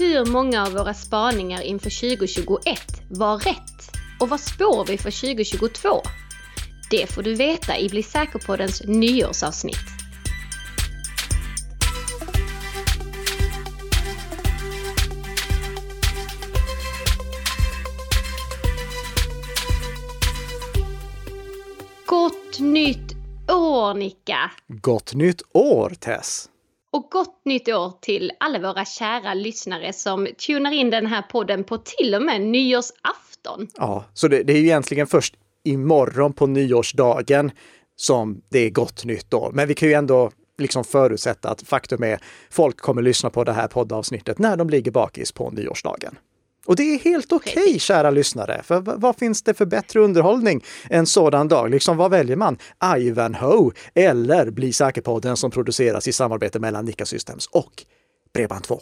Hur många av våra spaningar inför 2021 var rätt? Och vad spår vi för 2022? Det får du veta i Bli säker-poddens nyårsavsnitt. Gott nytt år Nicka! Gott nytt år Tess! Och gott nytt år till alla våra kära lyssnare som tunar in den här podden på till och med nyårsafton. Ja, så det, det är ju egentligen först imorgon på nyårsdagen som det är gott nytt år. Men vi kan ju ändå liksom förutsätta att faktum är folk kommer lyssna på det här poddavsnittet när de ligger bakis på nyårsdagen. Och det är helt okej, okay, kära lyssnare. För vad finns det för bättre underhållning en sådan dag? Liksom, vad väljer man? Ivanhoe eller Bli säker-podden som produceras i samarbete mellan Nika Systems och Bredband2?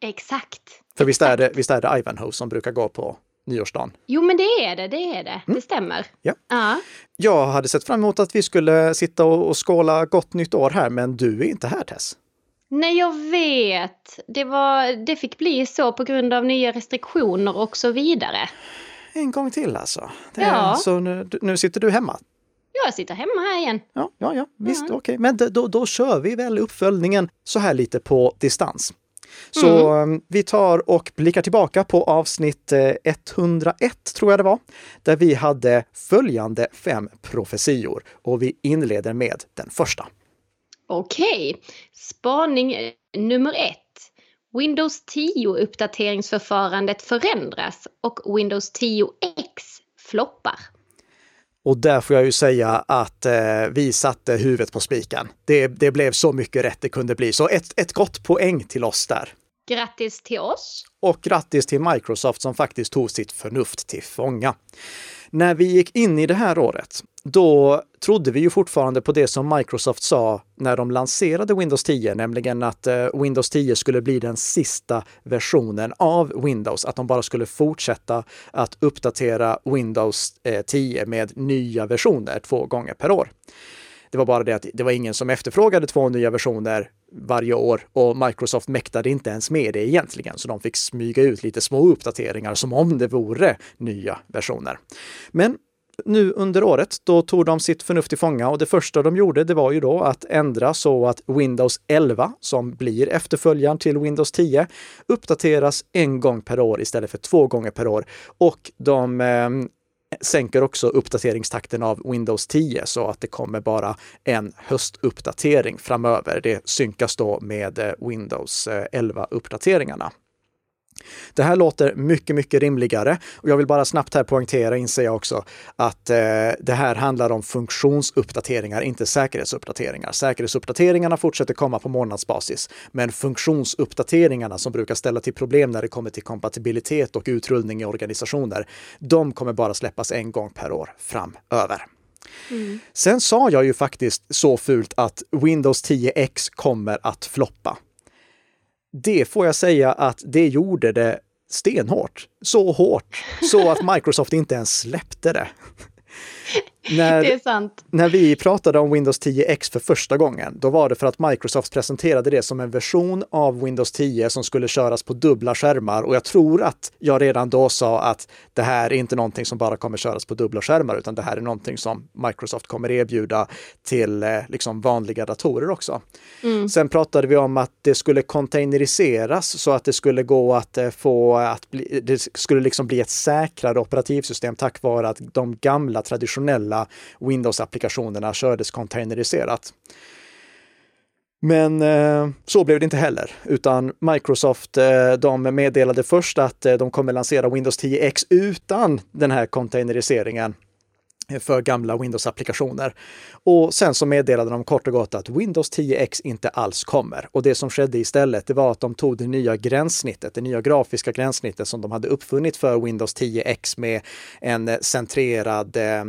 Exakt. För visst är, det, visst är det Ivanhoe som brukar gå på nyårsdagen? Jo, men det är det, det är det. Mm. Det stämmer. Ja. ja. Jag hade sett fram emot att vi skulle sitta och skåla gott nytt år här, men du är inte här Tess. Nej, jag vet. Det, var, det fick bli så på grund av nya restriktioner och så vidare. En gång till alltså? Det ja. så nu, nu sitter du hemma? Jag sitter hemma här igen. Ja, ja, ja visst, mm. okej. Okay. Men då, då kör vi väl uppföljningen så här lite på distans. Så mm. Um, vi tar och blickar tillbaka på avsnitt 101, eh, tror jag det var, där vi hade följande fem profetior och vi inleder med den första. Okej, okay. spaning nummer ett. Windows 10-uppdateringsförfarandet förändras och Windows 10X floppar. Och där får jag ju säga att eh, vi satte huvudet på spiken. Det, det blev så mycket rätt det kunde bli. Så ett, ett gott poäng till oss där. Grattis till oss! Och grattis till Microsoft som faktiskt tog sitt förnuft till fånga. När vi gick in i det här året, då trodde vi ju fortfarande på det som Microsoft sa när de lanserade Windows 10, nämligen att eh, Windows 10 skulle bli den sista versionen av Windows, att de bara skulle fortsätta att uppdatera Windows eh, 10 med nya versioner två gånger per år. Det var bara det att det var ingen som efterfrågade två nya versioner varje år och Microsoft mäktade inte ens med det egentligen, så de fick smyga ut lite små uppdateringar som om det vore nya versioner. Men nu under året, då tog de sitt förnuft till fånga och det första de gjorde, det var ju då att ändra så att Windows 11, som blir efterföljaren till Windows 10, uppdateras en gång per år istället för två gånger per år. Och de eh, sänker också uppdateringstakten av Windows 10 så att det kommer bara en höstuppdatering framöver. Det synkas då med eh, Windows eh, 11-uppdateringarna. Det här låter mycket, mycket rimligare och jag vill bara snabbt här poängtera, inser jag också, att eh, det här handlar om funktionsuppdateringar, inte säkerhetsuppdateringar. Säkerhetsuppdateringarna fortsätter komma på månadsbasis, men funktionsuppdateringarna som brukar ställa till problem när det kommer till kompatibilitet och utrullning i organisationer, de kommer bara släppas en gång per år framöver. Mm. Sen sa jag ju faktiskt så fult att Windows 10X kommer att floppa det får jag säga att det gjorde det stenhårt. Så hårt, så att Microsoft inte ens släppte det. När. När vi pratade om Windows 10X för första gången, då var det för att Microsoft presenterade det som en version av Windows 10 som skulle köras på dubbla skärmar. Och jag tror att jag redan då sa att det här är inte någonting som bara kommer köras på dubbla skärmar, utan det här är någonting som Microsoft kommer erbjuda till eh, liksom vanliga datorer också. Mm. Sen pratade vi om att det skulle containeriseras så att det skulle gå att eh, få att bli, det skulle liksom bli ett säkrare operativsystem tack vare att de gamla traditionella alla Windows-applikationerna kördes containeriserat. Men eh, så blev det inte heller, utan Microsoft eh, de meddelade först att eh, de kommer lansera Windows 10X utan den här containeriseringen för gamla Windows-applikationer. Och sen så meddelade de kort och gott att Windows 10X inte alls kommer. Och det som skedde istället, det var att de tog det nya gränssnittet, det nya grafiska gränssnittet som de hade uppfunnit för Windows 10X med en centrerad eh,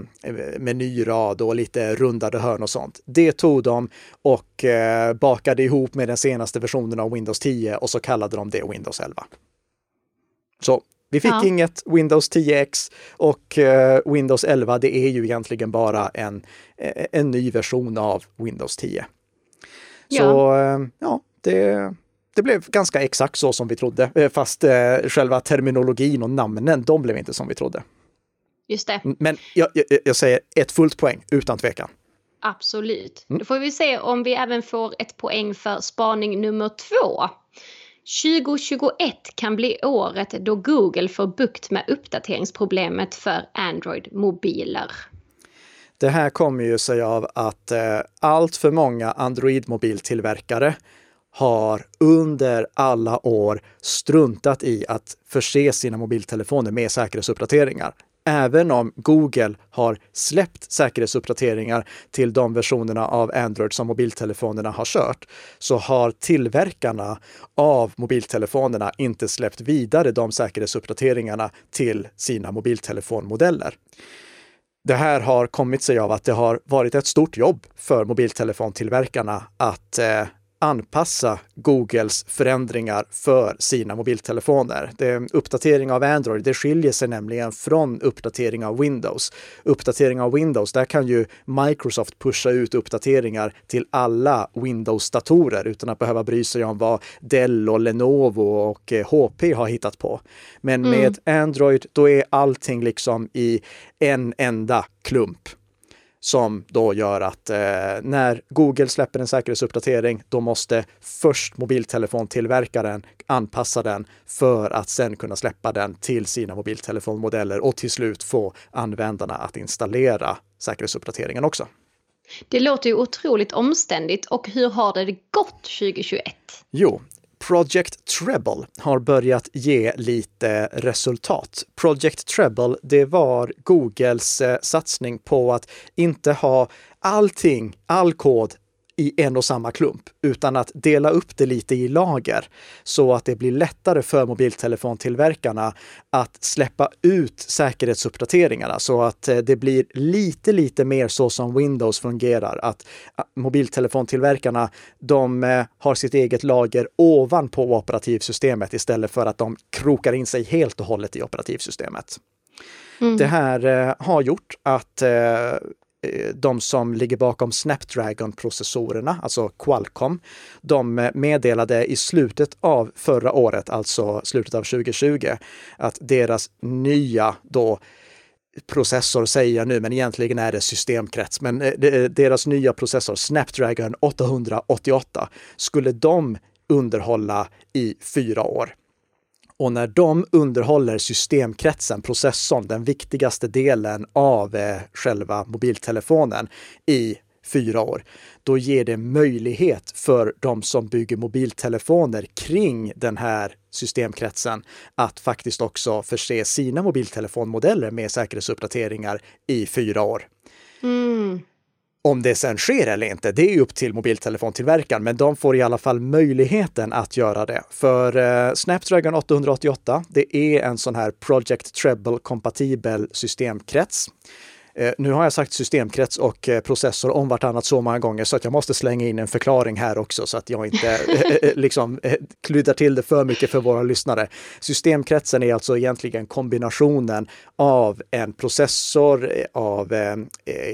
menyrad och lite rundade hörn och sånt. Det tog de och eh, bakade ihop med den senaste versionen av Windows 10 och så kallade de det Windows 11. Så vi fick ja. inget Windows 10X och uh, Windows 11, det är ju egentligen bara en, eh, en ny version av Windows 10. Ja. Så uh, ja, det, det blev ganska exakt så som vi trodde, eh, fast eh, själva terminologin och namnen, de blev inte som vi trodde. Just det. Men jag, jag, jag säger ett fullt poäng, utan tvekan. Absolut. Mm. Då får vi se om vi även får ett poäng för spaning nummer två. 2021 kan bli året då Google får bukt med uppdateringsproblemet för Android-mobiler. Det här kommer ju sig av att eh, allt för många Android-mobiltillverkare har under alla år struntat i att förse sina mobiltelefoner med säkerhetsuppdateringar. Även om Google har släppt säkerhetsuppdateringar till de versionerna av Android som mobiltelefonerna har kört, så har tillverkarna av mobiltelefonerna inte släppt vidare de säkerhetsuppdateringarna till sina mobiltelefonmodeller. Det här har kommit sig av att det har varit ett stort jobb för mobiltelefontillverkarna att eh, anpassa Googles förändringar för sina mobiltelefoner. Det, uppdatering av Android, det skiljer sig nämligen från uppdatering av Windows. Uppdatering av Windows, där kan ju Microsoft pusha ut uppdateringar till alla Windows-datorer utan att behöva bry sig om vad Dell och Lenovo och HP eh, har hittat på. Men mm. med Android, då är allting liksom i en enda klump som då gör att eh, när Google släpper en säkerhetsuppdatering, då måste först mobiltelefontillverkaren anpassa den för att sen kunna släppa den till sina mobiltelefonmodeller och till slut få användarna att installera säkerhetsuppdateringen också. Det låter ju otroligt omständigt och hur har det gått 2021? Jo, Project Treble har börjat ge lite resultat. Project Treble, det var Googles eh, satsning på att inte ha allting, all kod i en och samma klump, utan att dela upp det lite i lager så att det blir lättare för mobiltelefontillverkarna att släppa ut säkerhetsuppdateringarna så att eh, det blir lite, lite mer så som Windows fungerar. Att mobiltelefontillverkarna, de eh, har sitt eget lager ovanpå operativsystemet istället för att de krokar in sig helt och hållet i operativsystemet. Mm. Det här eh, har gjort att Eh, Eh, de som ligger bakom Snapdragon-processorerna, alltså Qualcomm, de eh, meddelade i slutet av förra året, alltså slutet av 2020, att deras nya då processor säger jag nu, men egentligen är det systemkrets. Men eh, deras nya processor Snapdragon 888 skulle de underhålla i fyra år. Och när de underhåller systemkretsen, processorn, den viktigaste delen av eh, själva mobiltelefonen i fyra år, då ger det möjlighet för de som bygger mobiltelefoner kring den här systemkretsen att faktiskt också förse sina mobiltelefonmodeller med säkerhetsuppdateringar i fyra år. Mm. Om det sen sker eller inte, det är upp till mobiltelefontillverkaren, men de får i alla fall möjligheten att göra det. För eh, Snapdragon 888, det är en sån här Project Treble kompatibel systemkrets. Eh, nu har jag sagt systemkrets och eh, processor om vartannat så många gånger så att jag måste slänga in en förklaring här också så att jag inte eh, liksom kluddar till det för mycket för våra lyssnare. Systemkretsen är alltså egentligen kombinationen av en processor, av eh,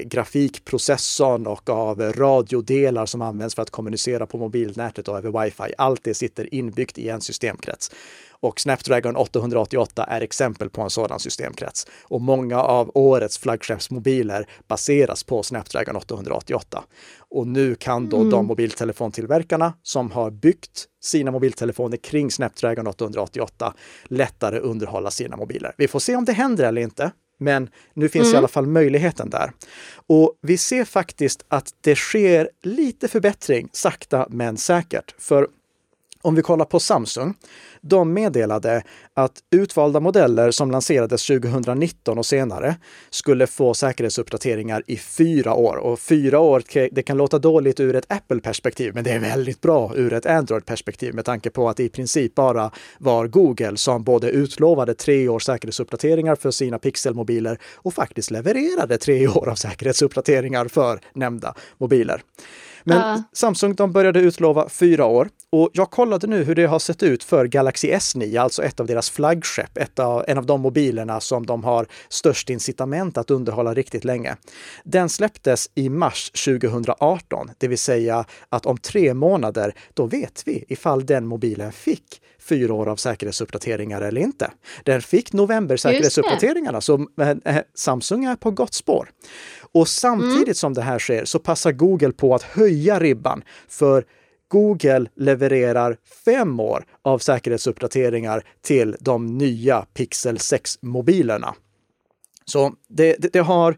grafikprocessorn och av radiodelar som används för att kommunicera på mobilnätet och över wifi. Allt det sitter inbyggt i en systemkrets. Och Snapdragon 888 är exempel på en sådan systemkrets. Och många av årets flaggskeppsmobiler baseras på Snapdragon 888. Och nu kan då mm. de mobiltelefontillverkarna som har byggt sina mobiltelefoner kring Snapdragon 888 lättare underhålla sina mobiler. Vi får se om det händer eller inte. Men nu finns mm. i alla fall möjligheten där. Och vi ser faktiskt att det sker lite förbättring, sakta men säkert. För om vi kollar på Samsung de meddelade att utvalda modeller som lanserades 2019 och senare skulle få säkerhetsuppdateringar i fyra år. Och fyra år, det kan låta dåligt ur ett Apple-perspektiv, men det är väldigt bra ur ett Android-perspektiv med tanke på att det i princip bara var Google som både utlovade tre års säkerhetsuppdateringar för sina pixelmobiler och faktiskt levererade tre år av säkerhetsuppdateringar för nämnda mobiler. Men Ja. Samsung de började utlova fyra år och jag kollade nu hur det har sett ut för Galaxy S9, alltså ett av deras flaggskepp, ett av, en av de mobilerna som de har störst incitament att underhålla riktigt länge. Den släpptes i mars 2018, det vill säga att om tre månader, då vet vi ifall den mobilen fick fyra år av säkerhetsuppdateringar eller inte. Den fick november säkerhetsuppdateringarna, så eh, Samsung är på gott spår. Och samtidigt som det här sker så passar Google på att höja ribban för Google levererar fem år av säkerhetsuppdateringar till de nya Pixel 6-mobilerna. Så det, det, det har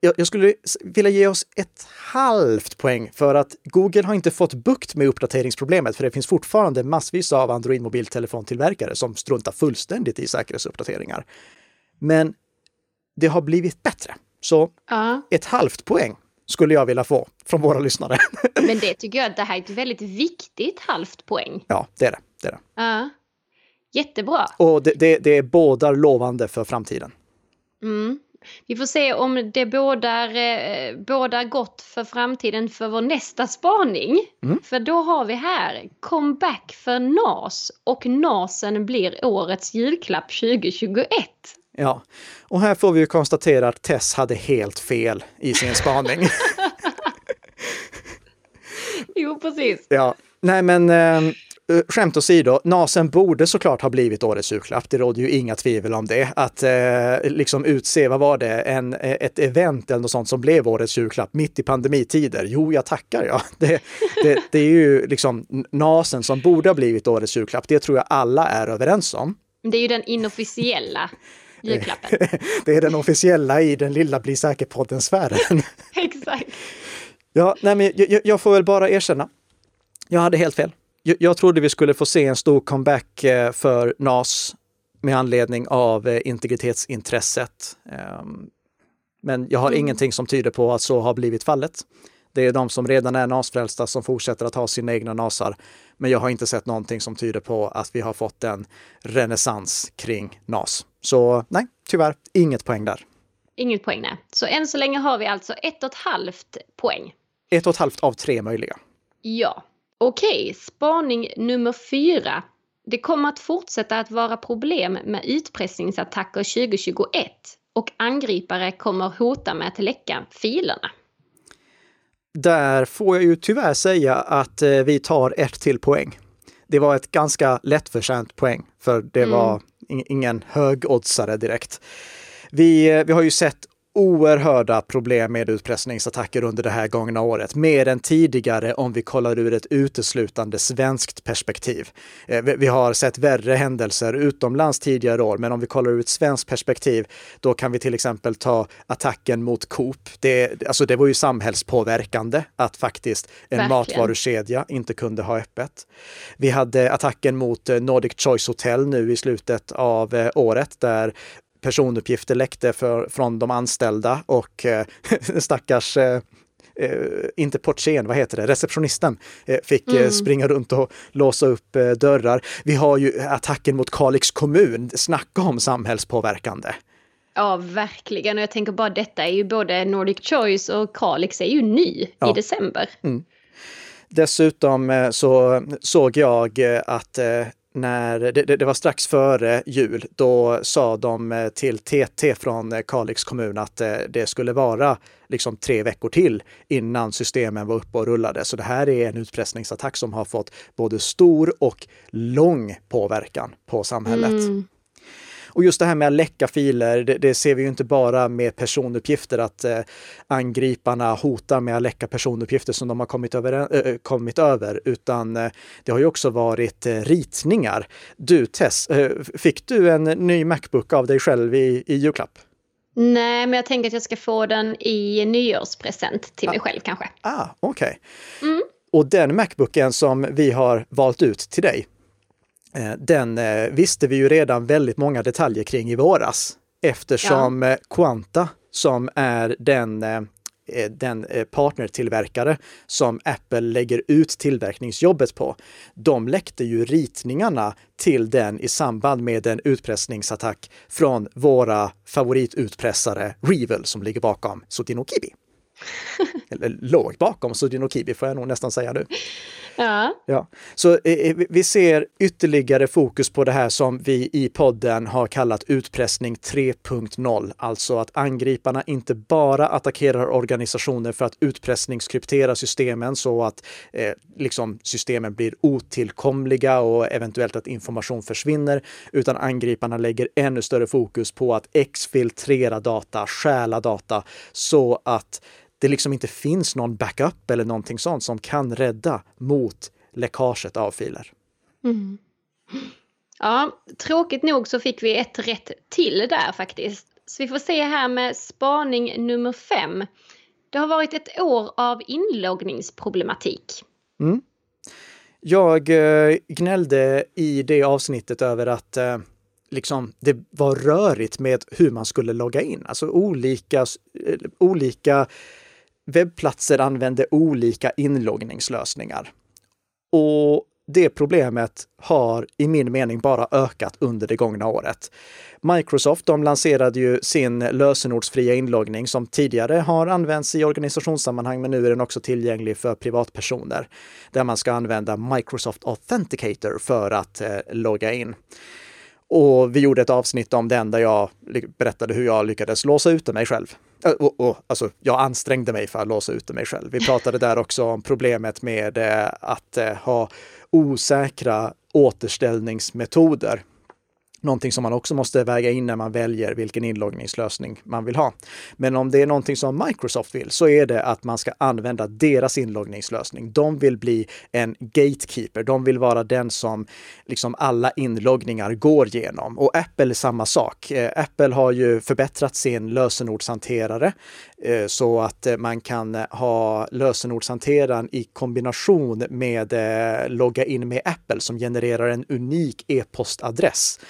jag, skulle vilja ge oss ett halvt poäng för att Google har inte fått bukt med uppdateringsproblemet, för det finns fortfarande massvis av Android-mobiltelefontillverkare som struntar fullständigt i säkerhetsuppdateringar. Men det har blivit bättre. Så Ja. ett halvt poäng skulle jag vilja få från våra lyssnare. Men det tycker jag att det här är ett väldigt viktigt halvt poäng. ja, det är det. det, är det. Ja. Jättebra. Och det, det, det är bådar lovande för framtiden. Mm. Vi får se om det bådar, eh, bådar gott för framtiden för vår nästa spaning. Mm. För då har vi här comeback för NAS och NASen blir årets julklapp 2021. Ja, och här får vi ju konstatera att Tess hade helt fel i sin spaning. Jo, precis. Ja, nej men eh, skämt åsido, NASen borde såklart ha blivit årets julklapp. Det råder ju inga tvivel om det. Att eh, liksom utse, vad var det, en, eh, ett event eller något sånt som blev årets julklapp mitt i pandemitider. Jo, jag tackar ja. Det, det, det är ju liksom NASen som borde ha blivit årets julklapp. Det tror jag alla är överens om. Det är ju den inofficiella julklappen. Det är den officiella i den lilla Bli säker-podden-sfären. Exakt. Ja, nej, men jag, jag- jag får väl bara erkänna. Jag hade helt fel. Jag, jag trodde vi skulle få se en stor comeback eh, för NAS med anledning av eh, integritetsintresset. Ehm, Men jag har Mm. ingenting som tyder på att så har blivit fallet. Det är de som redan är NAS-frälsta som fortsätter att ha sina egna NASar. Men jag har inte sett någonting som tyder på att vi har fått en renässans kring NAS. Så nej, tyvärr, inget poäng där. Inget poäng nej. Så än så länge har vi alltså ett och ett halvt poäng. Ett och ett halvt av tre möjliga. Ja. Okej, spaning nummer fyra. Det kommer att fortsätta att vara problem med utpressningsattacker 2021 och angripare kommer hota med att läcka filerna. Där får jag ju tyvärr säga att eh, vi tar ett till poäng. Det var ett ganska lättförtjänt poäng, för det Mm. var ing- ingen högoddsare direkt. Vi, eh, vi har ju sett oerhörda problem med utpressningsattacker under det här gångna året. Mer än tidigare om vi kollar ur ett uteslutande svenskt perspektiv. Eh, Vi har sett värre händelser utomlands tidigare år, men om vi kollar ur ett svenskt perspektiv, då kan vi till exempel ta attacken mot Coop. Det, alltså det var ju samhällspåverkande att faktiskt en Verkligen. matvarukedja inte kunde ha öppet. Vi hade attacken mot eh, Nordic Choice Hotel nu i slutet av eh, året där personuppgifter läckte för, från de anställda och eh, stackars eh, eh, inte portieren, vad heter det, receptionisten eh, fick eh, Mm. springa runt och låsa upp dörrar. Vi har ju attacken mot Kalix kommun, snacka om samhällspåverkande. Ja, verkligen. Och jag tänker bara detta är ju både Nordic Choice och Kalix är ju ny Ja. i december. Dessutom eh, så såg jag att när det, det det var strax före jul, då sa de eh, till TT från eh, Kalix kommun att eh, det skulle vara liksom tre veckor till innan systemen var uppe och rullade. Så det här är en utpressningsattack som har fått både stor och lång påverkan på samhället. Mm. Och just det här med att läcka filer, det, det ser vi ju inte bara med personuppgifter, att eh, angriparna hotar med att läcka personuppgifter som de har kommit över, äh, kommit över utan eh, det har ju också varit eh, ritningar. Du Tess, eh, fick du en ny Macbook av dig själv i, i julklapp? Nej, men jag tänker att jag ska få den i nyårspresent till mig själv kanske. Ah, okej. Mm. Och den Macbooken som vi har valt ut till dig, den eh, visste vi ju redan väldigt många detaljer kring i våras. Eftersom eh, Quanta, som är den, eh, eh, den eh, partnertillverkare som Apple lägger ut tillverkningsjobbet på, de läckte ju ritningarna till den i samband med en utpressningsattack från våra favoritutpressare Revel som ligger bakom Sotinokibi. Eller låg bakom Sujin och Kibi får jag nog nästan säga nu. Ja. Ja. Så eh, eh vi ser ytterligare fokus på det här som vi i podden har kallat utpressning 3.0. Alltså att angriparna inte bara attackerar organisationer för att utpressningskryptera systemen så att eh, liksom systemen blir otillkomliga och eventuellt att information försvinner, utan angriparna lägger ännu större fokus på att exfiltrera data, stjäla data så att det liksom inte finns någon backup eller någonting sånt som kan rädda mot läckaget av filer. Mm. Ja, tråkigt nog så fick vi ett rätt till där faktiskt. Så vi får se här med spaning nummer fem. Det har varit ett år av inloggningsproblematik. Mm. Jag eh, gnällde i det avsnittet över att eh, liksom, det var rörigt med hur man skulle logga in. Alltså olika, eh, olika webbplatser använde olika inloggningslösningar. Och det problemet har i min mening bara ökat under det gångna året. Microsoft de lanserade ju sin lösenordsfria inloggning som tidigare har använts i organisationssammanhang, men nu är den också tillgänglig för privatpersoner. Där man ska använda Microsoft Authenticator för att eh, logga in. Och vi gjorde ett avsnitt om den där jag berättade hur jag lyckades låsa ute mig själv. Äh, och, och, alltså, jag ansträngde mig för att låsa ute mig själv. Vi pratade där också om problemet med eh, att eh, ha osäkra återställningsmetoder någonting som man också måste väga in när man väljer vilken inloggningslösning man vill ha. Men om det är någonting som Microsoft vill så är det att man ska använda deras inloggningslösning. De vill bli en gatekeeper. De vill vara den som liksom alla inloggningar går genom. Och Apple är samma sak. Eh, Apple har ju förbättrat sin lösenordshanterare eh, så att eh, man kan ha lösenordshanteraren i kombination med logga in med Apple som genererar en unik e-postadress.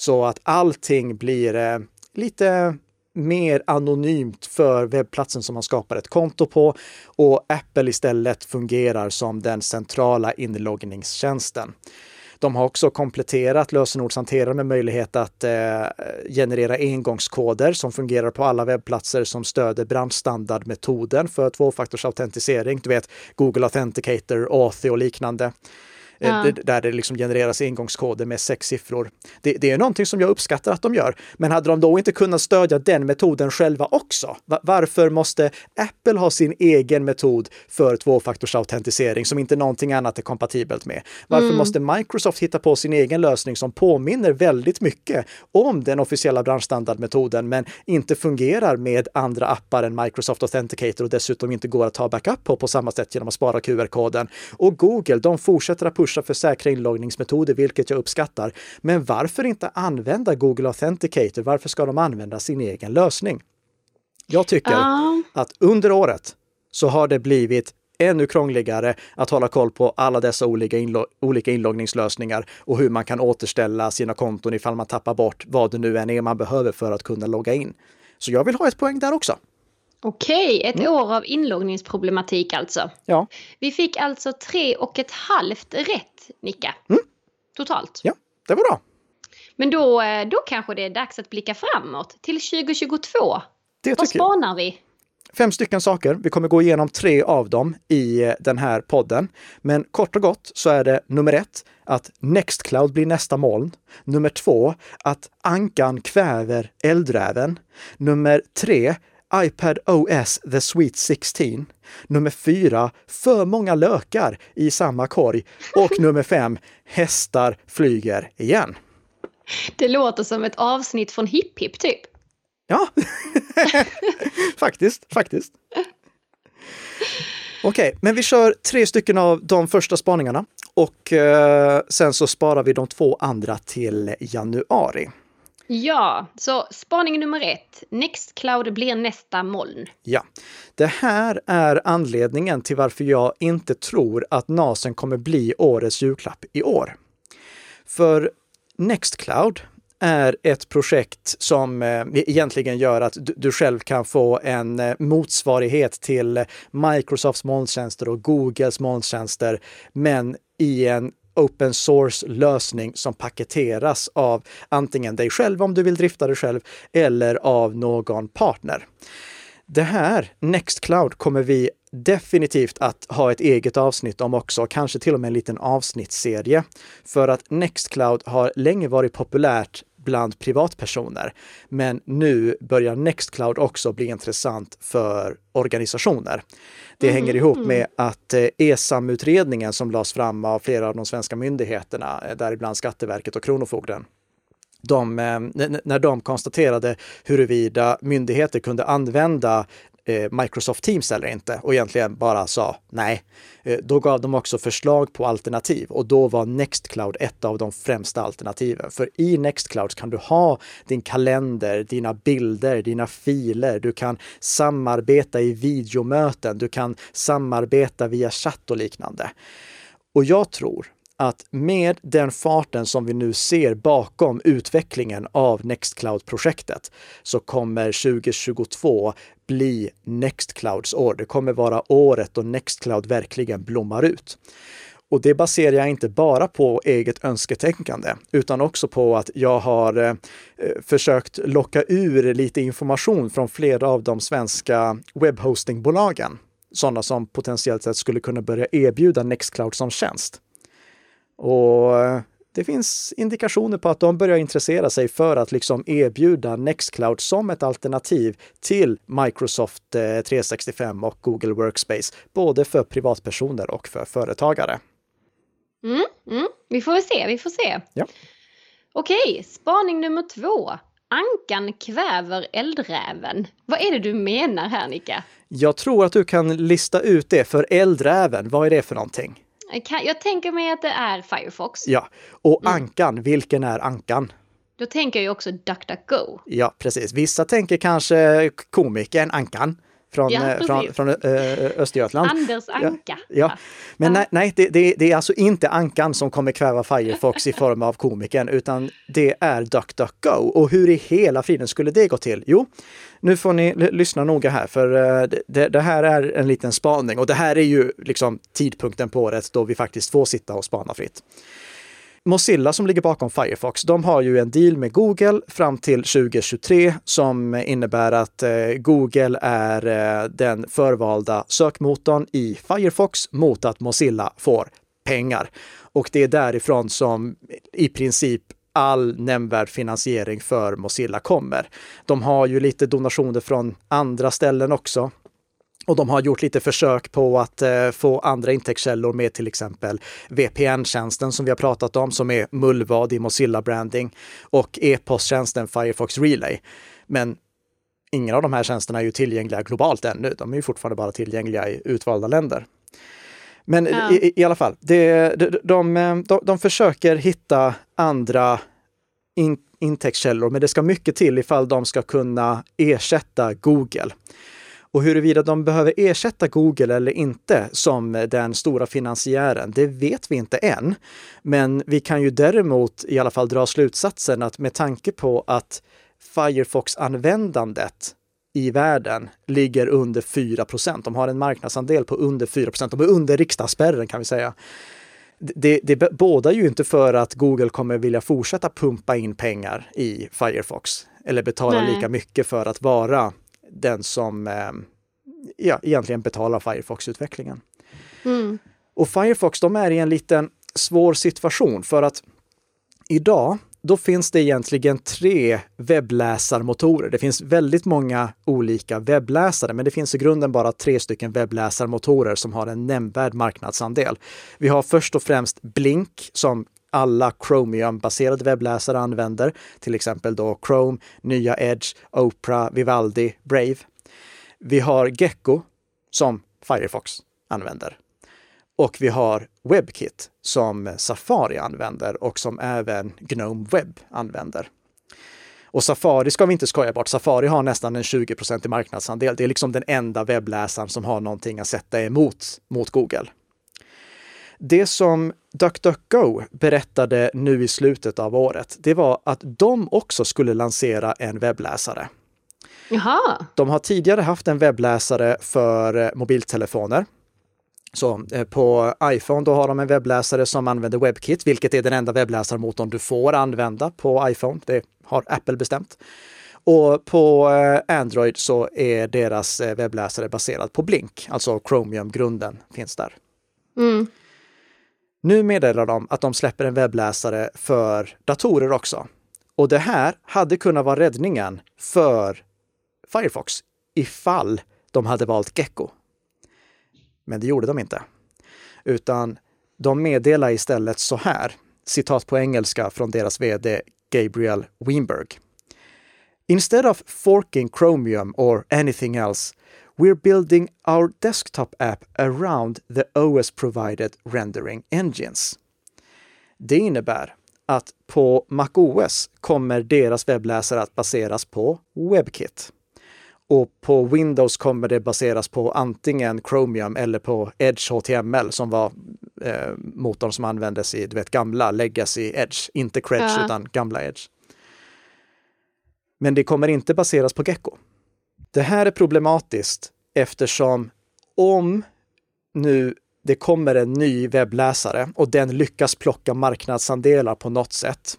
Så att allting blir eh, lite mer anonymt för webbplatsen som man skapar ett konto på och Apple istället fungerar som den centrala inloggningstjänsten. De har också kompletterat lösenordshanteraren med möjlighet att eh, generera engångskoder som fungerar på alla webbplatser som stöder branschstandardmetoden för tvåfaktorsautentisering. Du vet Google Authenticator, Authy och liknande. Eh, ja. där det liksom genereras engångskoder med sex siffror. Det, det, är någonting som jag uppskattar att de gör. Men hade de då inte kunnat stödja den metoden själva också? Varför måste Apple ha sin egen metod för tvåfaktorsautentisering som inte någonting annat är kompatibelt med? Varför mm. måste Microsoft hitta på sin egen lösning som påminner väldigt mycket om den officiella branschstandardmetoden men inte fungerar med andra appar än Microsoft Authenticator och dessutom inte går att ta backup på på samma sätt genom att spara QR-koden. Och Google, de fortsätter att pusha för säkra inloggningsmetoder, vilket jag uppskattar. Men varför inte använda Google Authenticator? Varför ska de använda sin egen lösning? Jag tycker uh. att under året så har det blivit ännu krångligare att hålla koll på alla dessa olika, inlo olika inloggningslösningar och hur man kan återställa sina konton ifall man tappar bort vad det nu än är man behöver för att kunna logga in. Så jag vill ha ett poäng där också. Okej, ett mm. år av inloggningsproblematik alltså. Ja. Vi fick alltså tre och ett halvt rätt, Nicka. Mm. Totalt. Ja, det var bra. Men då, eh, då kanske det är dags att blicka framåt till 2022. Det Vad spanar vi? Fem stycken saker. Vi kommer gå igenom tre av dem i eh, den här podden. Men kort och gott så är det nummer ett att Nextcloud blir nästa moln. Nummer två att ankan kväver eldräven. Nummer tre iPad OS The Sweet 16. Nummer fyra, för många lökar i samma korg. Och nummer fem, hästar flyger igen. Det låter som ett avsnitt från Hipp Hipp typ. Ja, faktiskt, faktiskt. Okej, okay, men vi kör tre stycken av de första spaningarna och eh, sen så sparar vi de två andra till januari. Ja, så spaning nummer ett. Nextcloud blir nästa moln. Ja, det här är anledningen till varför jag inte tror att NASen kommer bli årets julklapp i år. För Nextcloud är ett projekt som eh, egentligen gör att du själv kan få en eh, motsvarighet till Microsofts molntjänster och Googles molntjänster, men i en open source-lösning som paketeras av antingen dig själv om du vill drifta det själv eller av någon partner. Det här, Nextcloud, kommer vi definitivt att ha ett eget avsnitt om också, kanske till och med en liten avsnittsserie. För att Nextcloud har länge varit populärt bland privatpersoner. Men nu börjar Nextcloud också bli intressant för organisationer. Det hänger ihop Mm. med att eh, ESAM-utredningen som lades fram av flera av de svenska myndigheterna, eh, däribland Skatteverket och Kronofogden, de, eh, när de konstaterade huruvida myndigheter kunde använda Eh, Microsoft Teams eller inte och egentligen bara sa nej. Eh, då gav de också förslag på alternativ och då var Nextcloud ett av de främsta alternativen. För i Nextcloud kan du ha din kalender, dina bilder, dina filer, du kan samarbeta i videomöten, du kan samarbeta via chatt och liknande. Och jag tror att med den farten som vi nu ser bakom utvecklingen av Nextcloud-projektet så kommer 2022 bli Nextclouds år. Det kommer vara året då Nextcloud verkligen blommar ut. Och det baserar jag inte bara på eget önsketänkande, utan också på att jag har eh, försökt locka ur lite information från flera av de svenska webbhostingbolagen. Sådana som potentiellt sett skulle kunna börja erbjuda Nextcloud som tjänst. Och eh, det finns indikationer på att de börjar intressera sig för att liksom erbjuda Nextcloud som ett alternativ till Microsoft eh, 365 och Google Workspace, både för privatpersoner och för företagare. Mm, mm. Vi får väl se, vi får se. Ja. Okej, spaning nummer två. Ankan kväver eldräven. Vad är det du menar här Nika? Jag tror att du kan lista ut det för eldräven. Vad är det för någonting? Jag tänker mig att det är Firefox. Ja, och Mm. ankan, vilken är ankan? Då tänker jag ju också DuckDuckGo. Ja, precis. Vissa tänker kanske komikern Ankan från, Ja, eh, från, från eh, Östergötland. Anders Anka. Ja, men Ja. nej, nej det, det, det är alltså inte Ankan som kommer kväva Firefox i form av komikern, utan det är DuckDuckGo. Och hur i hela friden skulle det gå till? Jo, nu får ni lyssna noga här, för eh, det, det här är en liten spaning och det här är ju liksom tidpunkten på året då vi faktiskt får sitta och spana fritt. Mozilla som ligger bakom Firefox, de har ju en deal med Google fram till 2023 som innebär att eh, Google är eh, den förvalda sökmotorn i Firefox mot att Mozilla får pengar. Och det är därifrån som i princip all nämnvärd finansiering för Mozilla kommer. De har ju lite donationer från andra ställen också. Och de har gjort lite försök på att eh, få andra intäktskällor med till exempel VPN-tjänsten som vi har pratat om, som är mullvad i Mozilla Branding och e-posttjänsten Firefox Relay. Men ingen av de här tjänsterna är ju tillgängliga globalt ännu. De är ju fortfarande bara tillgängliga i utvalda länder. Men Ja. i, i alla fall, det, de, de, de, de försöker hitta andra in, intäktskällor, men det ska mycket till ifall de ska kunna ersätta Google. Och huruvida de behöver ersätta Google eller inte som den stora finansiären, det vet vi inte än. Men vi kan ju däremot i alla fall dra slutsatsen att med tanke på att Firefox-användandet i världen ligger under 4% De har en marknadsandel på under 4 De är under riksdagsspärren kan vi säga. Det, det bådar ju inte för att Google kommer vilja fortsätta pumpa in pengar i Firefox eller betala Nej. lika mycket för att vara den som eh, ja, egentligen betalar Firefox-utvecklingen. Mm. Och Firefox, de är i en liten svår situation för att idag, då finns det egentligen tre webbläsarmotorer. Det finns väldigt många olika webbläsare, men det finns i grunden bara tre stycken webbläsarmotorer som har en nämnvärd marknadsandel. Vi har först och främst Blink som alla Chromium-baserade webbläsare använder, till exempel då Chrome, nya Edge, Opera, Vivaldi, Brave. Vi har Gecko som Firefox använder. Och vi har WebKit som Safari använder och som även Gnome Web använder. Och Safari ska vi inte skoja bort. Safari har nästan en 20 i marknadsandel. Det är liksom den enda webbläsaren som har någonting att sätta emot mot Google. Det som DuckDuckGo berättade nu i slutet av året, det var att de också skulle lansera en webbläsare. Jaha. De har tidigare haft en webbläsare för eh, mobiltelefoner. Så eh, på iPhone då har de en webbläsare som använder WebKit, vilket är den enda webbläsarmotorn du får använda på iPhone. Det har Apple bestämt. Och på eh, Android så är deras webbläsare baserad på Blink, alltså Chromium-grunden finns där. Mm. Nu meddelar de att de släpper en webbläsare för datorer också. Och det här hade kunnat vara räddningen för Firefox ifall de hade valt Gecko. Men det gjorde de inte. Utan de meddelar istället så här, citat på engelska från deras vd Gabriel Weinberg. Instead of forking Chromium or anything else, we're building our desktop app around the OS provided rendering engines. Det innebär att på MacOS kommer deras webbläsare att baseras på WebKit. Och på Windows kommer det baseras på antingen Chromium eller på Edge HTML som var eh, motorn som användes i du vet, gamla Legacy Edge, inte Credge ja. utan gamla Edge. Men det kommer inte baseras på Gecko. Det här är problematiskt eftersom om nu det kommer en ny webbläsare och den lyckas plocka marknadsandelar på något sätt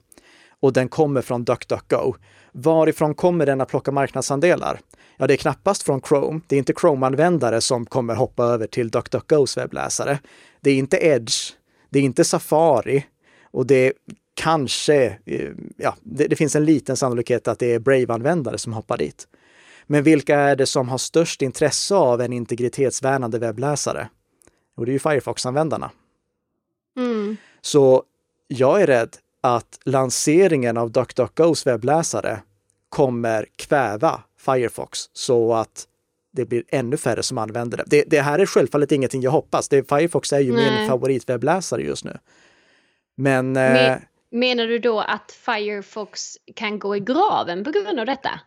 och den kommer från DuckDuckGo. Varifrån kommer den att plocka marknadsandelar? Ja, det är knappast från Chrome. Det är inte Chrome-användare som kommer hoppa över till DuckDuckGos webbläsare. Det är inte Edge. Det är inte Safari. Och det är kanske, eh, ja, det, det finns en liten sannolikhet att det är Brave-användare som hoppar dit. Men vilka är det som har störst intresse av en integritetsvärnande webbläsare? Och det är ju Firefox-användarna. Mm. Så jag är rädd att lanseringen av DuckDuckGos webbläsare kommer kväva Firefox så att det blir ännu färre som använder det. Det, det här är självfallet ingenting jag hoppas. Det, Firefox är ju Nej. min favoritwebbläsare just nu. Men... Men, eh, menar du då att Firefox kan gå i graven på grund av detta?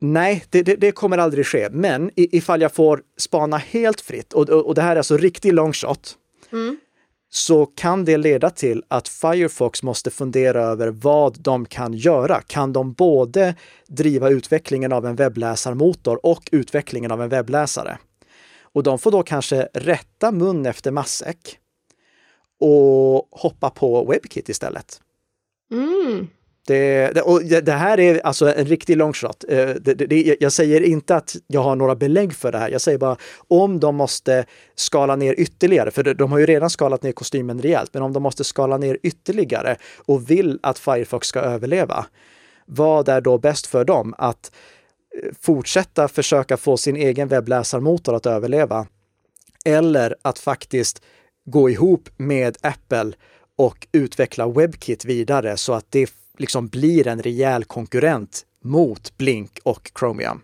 Nej, det, det, det, kommer aldrig ske. Men ifall jag får spana helt fritt, och, och, det här är alltså riktig longshot, mm. så kan det leda till att Firefox måste fundera över vad de kan göra. Kan de både driva utvecklingen av en webbläsarmotor och utvecklingen av en webbläsare? Och de får då kanske rätta mun efter matsäck och hoppa på WebKit istället. Mm. Det, det, och det här är alltså en riktig long shot. Eh, det, det, jag säger inte att jag har några belägg för det här. Jag säger bara om de måste skala ner ytterligare, för de har ju redan skalat ner kostymen rejält, men om de måste skala ner ytterligare och vill att Firefox ska överleva, vad är då bäst för dem? Att eh, fortsätta försöka få sin egen webbläsarmotor att överleva? Eller att faktiskt gå ihop med Apple och utveckla WebKit vidare så att det liksom blir en rejäl konkurrent mot Blink och Chromium.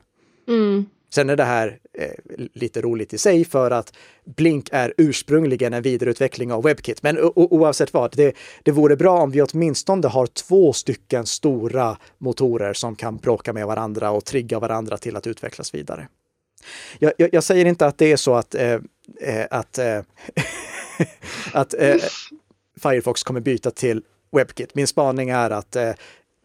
Mm. Sen är det här eh, lite roligt i sig för att Blink är ursprungligen en vidareutveckling av WebKit. Men oavsett vad, det, det vore bra om vi åtminstone har två stycken stora motorer som kan bråka med varandra och trigga varandra till att utvecklas vidare. Jag, jag, jag säger inte att det är så att, eh, eh att, eh, att eh, Firefox kommer byta till WebKit. Min spaning är att eh,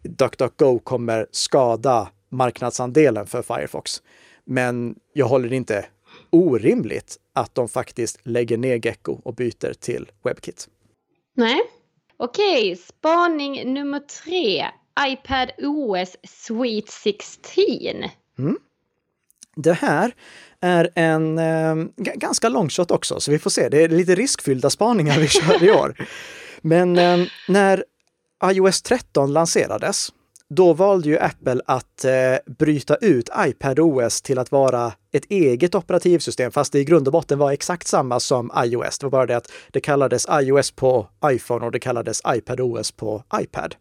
DuckDuckGo kommer skada marknadsandelen för Firefox. Men jag håller det inte orimligt att de faktiskt lägger ner Gecko och byter till WebKit. Nej. Okej, spaning nummer tre. iPad OS Sweet 16. Mm. Det här är en eh, ganska långshot också, så vi får se. Det är lite riskfyllda spaningar vi kör i år. Men eh, när iOS 13 lanserades, då valde ju Apple att eh, bryta ut iPadOS till att vara ett eget operativsystem, fast det i grund och botten var exakt samma som iOS. Det var bara det att det kallades iOS på iPhone och det kallades iPadOS på iPad.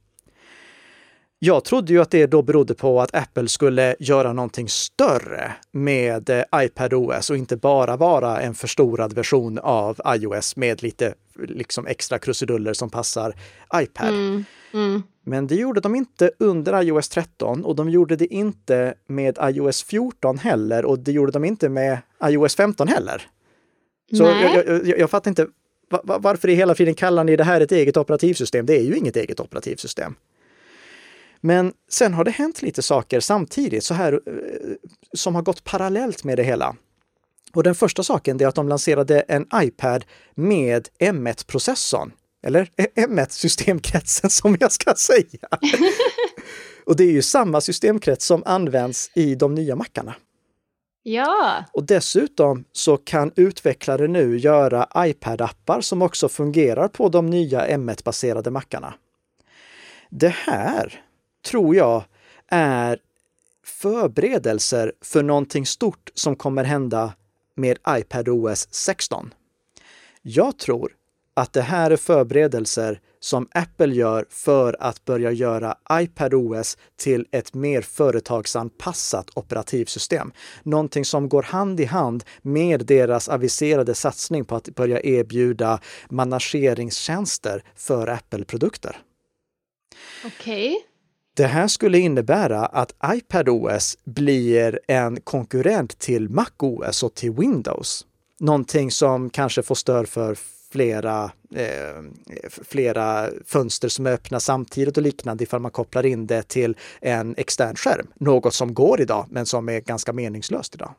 Jag trodde ju att det då berodde på att Apple skulle göra någonting större med eh, iPadOS och inte bara vara en förstorad version av iOS med lite liksom extra krusiduller som passar iPad. Mm, mm. Men det gjorde de inte under iOS 13 och de gjorde det inte med iOS 14 heller och det gjorde de inte med iOS 15 heller. Så jag, jag, jag, fattar inte varför i hela friden kallar ni det här ett eget operativsystem? Det är ju inget eget operativsystem. Men sen har det hänt lite saker samtidigt så här eh, som har gått parallellt med det hela. Och den första saken är att de lanserade en iPad med M1-processorn Eller M1-systemkretsen som jag ska säga. och det är ju samma systemkrets som används i de nya mackarna. Ja. Och dessutom så kan utvecklare nu göra iPad-appar som också fungerar på de nya M1-baserade mackarna. Det här tror jag är förberedelser för någonting stort som kommer hända med iPadOS 16. Jag tror att det här är förberedelser som Apple gör för att börja göra iPadOS till ett mer företagsanpassat operativsystem. Någonting som går hand i hand med deras aviserade satsning på att börja erbjuda manageringstjänster för Apple-produkter. Okej. Okay. Det här skulle innebära att iPadOS blir en konkurrent till MacOS och till Windows. Någonting som kanske får stöd för flera, eh, flera fönster som är öppna samtidigt och liknande ifall man kopplar in det till en extern skärm. Något som går idag, men som är ganska meningslöst idag.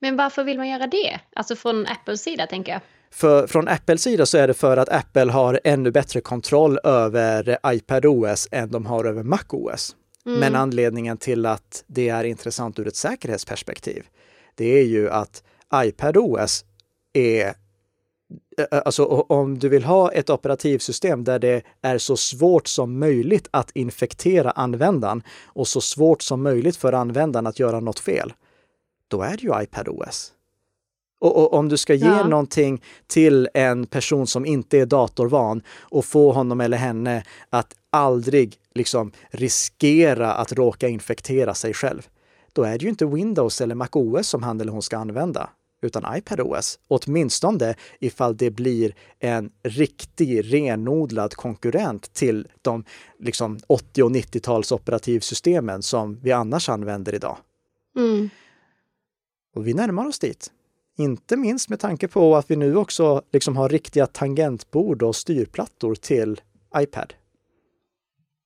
Men varför vill man göra det? Alltså från Apples sida tänker jag. För, från Apples sida så är det för att Apple har ännu bättre kontroll över iPadOS än de har över MacOS. Mm. Men anledningen till att det är intressant ur ett säkerhetsperspektiv, det är ju att iPadOS är Alltså om du vill ha ett operativsystem där det är så svårt som möjligt att infektera användaren och så svårt som möjligt för användaren att göra något fel, då är det ju iPadOS. Och, och, om du ska ge ja. någonting till en person som inte är datorvan och få honom eller henne att aldrig liksom riskera att råka infektera sig själv, då är det ju inte Windows eller MacOS som han eller hon ska använda, utan iPadOS. Åtminstone ifall det blir en riktig renodlad konkurrent till de liksom 80 och 90-tals operativsystemen som vi annars använder idag. Mm. Och vi närmar oss dit. Inte minst med tanke på att vi nu också liksom har riktiga tangentbord och styrplattor till iPad.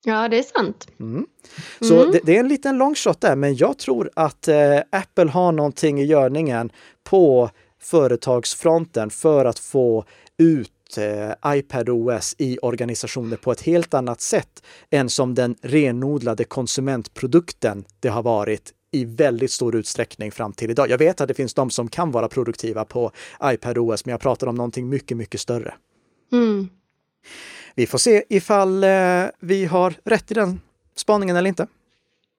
Ja, det är sant. Mm. Så mm. Det, det, är en liten long shot där, men jag tror att eh, Apple har någonting i görningen på företagsfronten för att få ut eh, iPadOS i organisationer på ett helt annat sätt än som den renodlade konsumentprodukten det har varit i väldigt stor utsträckning fram till idag. Jag vet att det finns de som kan vara produktiva på iPadOS, men jag pratar om någonting mycket, mycket större. Mm. Vi får se ifall eh, vi har rätt i den spaningen eller inte.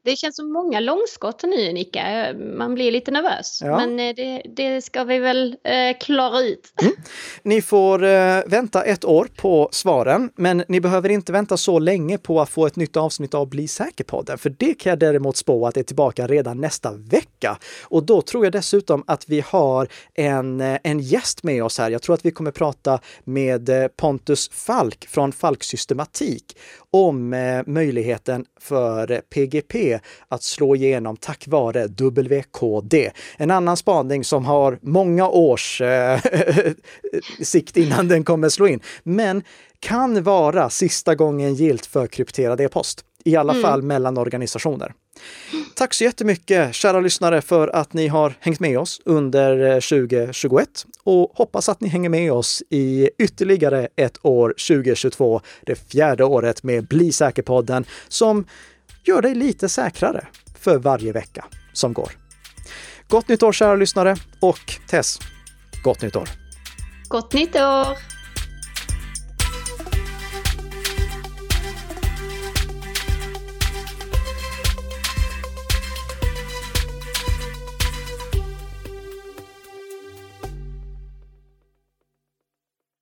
Det känns som många långskott nu Nika. Man blir lite nervös. Ja. Men eh, det, det, ska vi väl eh, klara ut. Mm. Ni får eh, vänta ett år på svaren, men ni behöver inte vänta så länge på att få ett nytt avsnitt av Bli säker-podden. För det kan jag däremot spå att det är tillbaka redan nästa vecka. Och då tror jag dessutom att vi har en, eh, en gäst med oss här. Jag tror att vi kommer prata med eh, Pontus Falk från Falk Systematik om eh, möjligheten för PGP att slå igenom tack vare WKD. En annan spaning som har många års eh, sikt innan den kommer slå in, men kan vara sista gången gilt för krypterad e-post. I alla mm. fall mellan organisationer. Tack så jättemycket kära lyssnare för att ni har hängt med oss under eh, 2021 och hoppas att ni hänger med oss i ytterligare ett år 2022, det fjärde året med Bli säker-podden som gör dig lite säkrare för varje vecka som går. Gott nytt år kära lyssnare och Tess, gott nytt år! Gott nytt år!